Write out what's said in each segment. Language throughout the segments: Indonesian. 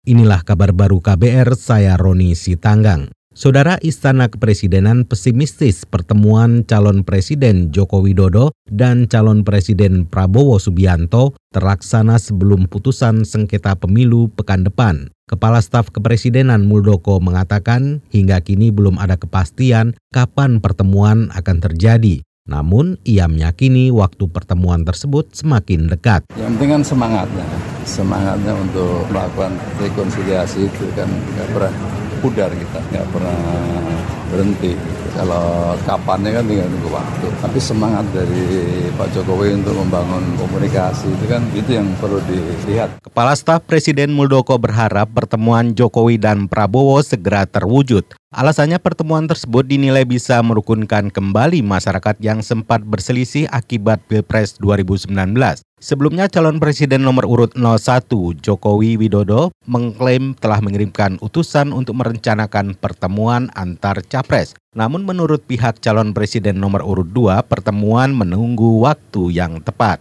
Inilah kabar baru KBR, saya Roni Sitanggang. Saudara Istana Kepresidenan pesimistis pertemuan calon Presiden Joko Widodo dan calon Presiden Prabowo Subianto terlaksana sebelum putusan sengketa pemilu pekan depan. Kepala Staf Kepresidenan Muldoko mengatakan hingga kini belum ada kepastian kapan pertemuan akan terjadi. Namun, ia meyakini waktu pertemuan tersebut semakin dekat. Yang penting kan semangatnya, semangatnya untuk melakukan rekonsiliasi itu kan nggak pernah pudar kita, nggak pernah berhenti. Kalau kapannya kan tinggal nunggu waktu. Tapi semangat dari Pak Jokowi untuk membangun komunikasi itu kan itu yang perlu dilihat. Kepala Staf Presiden Muldoko berharap pertemuan Jokowi dan Prabowo segera terwujud. Alasannya pertemuan tersebut dinilai bisa merukunkan kembali masyarakat yang sempat berselisih akibat Pilpres 2019. Sebelumnya calon presiden nomor urut 01 Jokowi Widodo mengklaim telah mengirimkan utusan untuk merencanakan pertemuan antar capres. Namun menurut pihak calon presiden nomor urut 2, pertemuan menunggu waktu yang tepat.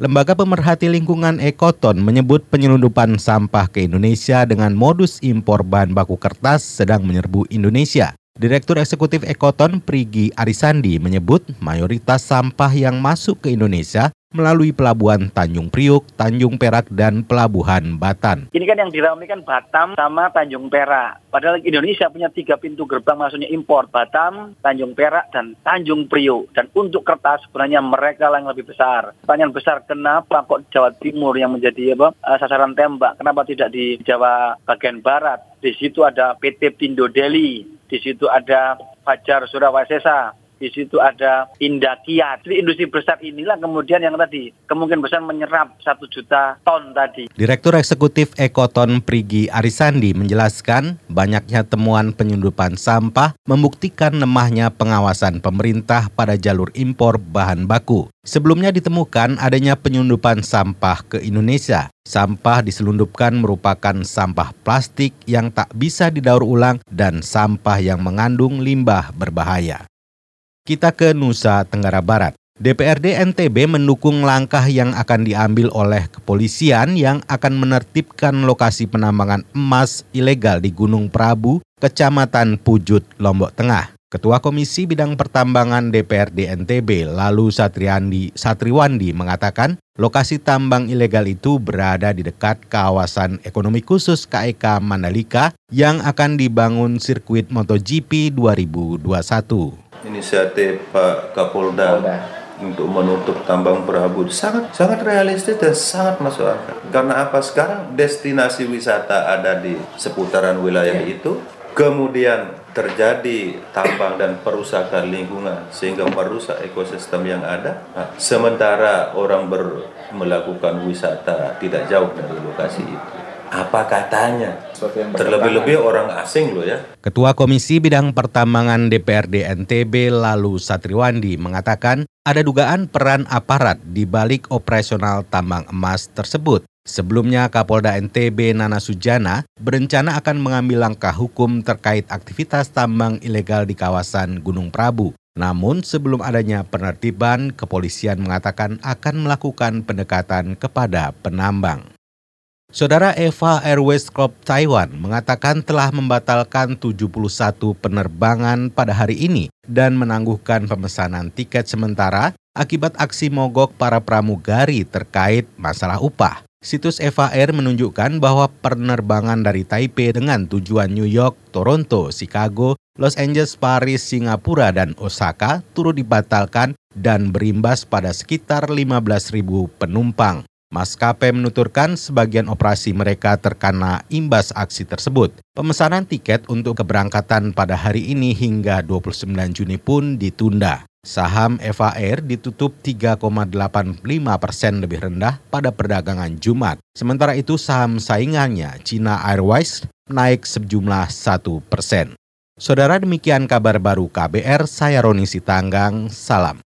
Lembaga Pemerhati Lingkungan Ekoton menyebut penyelundupan sampah ke Indonesia dengan modus impor bahan baku kertas sedang menyerbu Indonesia. Direktur Eksekutif Ekoton Prigi Arisandi menyebut mayoritas sampah yang masuk ke Indonesia melalui pelabuhan Tanjung Priuk, Tanjung Perak, dan Pelabuhan Batan. Ini kan yang diramaikan Batam sama Tanjung Perak. Padahal Indonesia punya tiga pintu gerbang maksudnya impor Batam, Tanjung Perak, dan Tanjung Priuk. Dan untuk kertas sebenarnya mereka yang lebih besar. Pertanyaan besar kenapa kok Jawa Timur yang menjadi apa, eh, sasaran tembak? Kenapa tidak di Jawa bagian Barat? Di situ ada PT Pindo Delhi, di situ ada Fajar Surawasesa, di situ ada Indakiat. Jadi industri besar inilah kemudian yang tadi kemungkinan besar menyerap satu juta ton tadi. Direktur Eksekutif Ekoton Prigi Arisandi menjelaskan banyaknya temuan penyelundupan sampah membuktikan lemahnya pengawasan pemerintah pada jalur impor bahan baku. Sebelumnya ditemukan adanya penyelundupan sampah ke Indonesia. Sampah diselundupkan merupakan sampah plastik yang tak bisa didaur ulang dan sampah yang mengandung limbah berbahaya. Kita ke Nusa Tenggara Barat. DPRD NTB mendukung langkah yang akan diambil oleh kepolisian yang akan menertibkan lokasi penambangan emas ilegal di Gunung Prabu, Kecamatan Pujut, Lombok Tengah. Ketua Komisi Bidang Pertambangan DPRD NTB, lalu Satriandi Satriwandi mengatakan lokasi tambang ilegal itu berada di dekat kawasan ekonomi khusus KEK Mandalika yang akan dibangun sirkuit MotoGP 2021 inisiatif Pak Kapolda, Kapolda untuk menutup tambang Prabu sangat sangat realistis dan sangat masuk akal. Karena apa sekarang destinasi wisata ada di seputaran wilayah yeah. itu, kemudian terjadi tambang dan perusakan lingkungan sehingga merusak ekosistem yang ada. Nah, sementara orang ber, melakukan wisata tidak jauh dari lokasi itu apa katanya. Terlebih-lebih orang asing loh ya. Ketua Komisi Bidang Pertambangan DPRD NTB lalu Satriwandi mengatakan ada dugaan peran aparat di balik operasional tambang emas tersebut. Sebelumnya Kapolda NTB Nana Sujana berencana akan mengambil langkah hukum terkait aktivitas tambang ilegal di kawasan Gunung Prabu. Namun sebelum adanya penertiban, kepolisian mengatakan akan melakukan pendekatan kepada penambang. Saudara Eva Airways Club Taiwan mengatakan telah membatalkan 71 penerbangan pada hari ini dan menangguhkan pemesanan tiket sementara akibat aksi mogok para pramugari terkait masalah upah. Situs Eva Air menunjukkan bahwa penerbangan dari Taipei dengan tujuan New York, Toronto, Chicago, Los Angeles, Paris, Singapura, dan Osaka turut dibatalkan dan berimbas pada sekitar 15.000 penumpang. Maskapai menuturkan sebagian operasi mereka terkena imbas aksi tersebut. Pemesanan tiket untuk keberangkatan pada hari ini hingga 29 Juni pun ditunda. Saham Eva Air ditutup 3,85 persen lebih rendah pada perdagangan Jumat. Sementara itu saham saingannya China Airways naik sejumlah 1 persen. Saudara demikian kabar baru KBR, saya Roni Sitanggang, salam.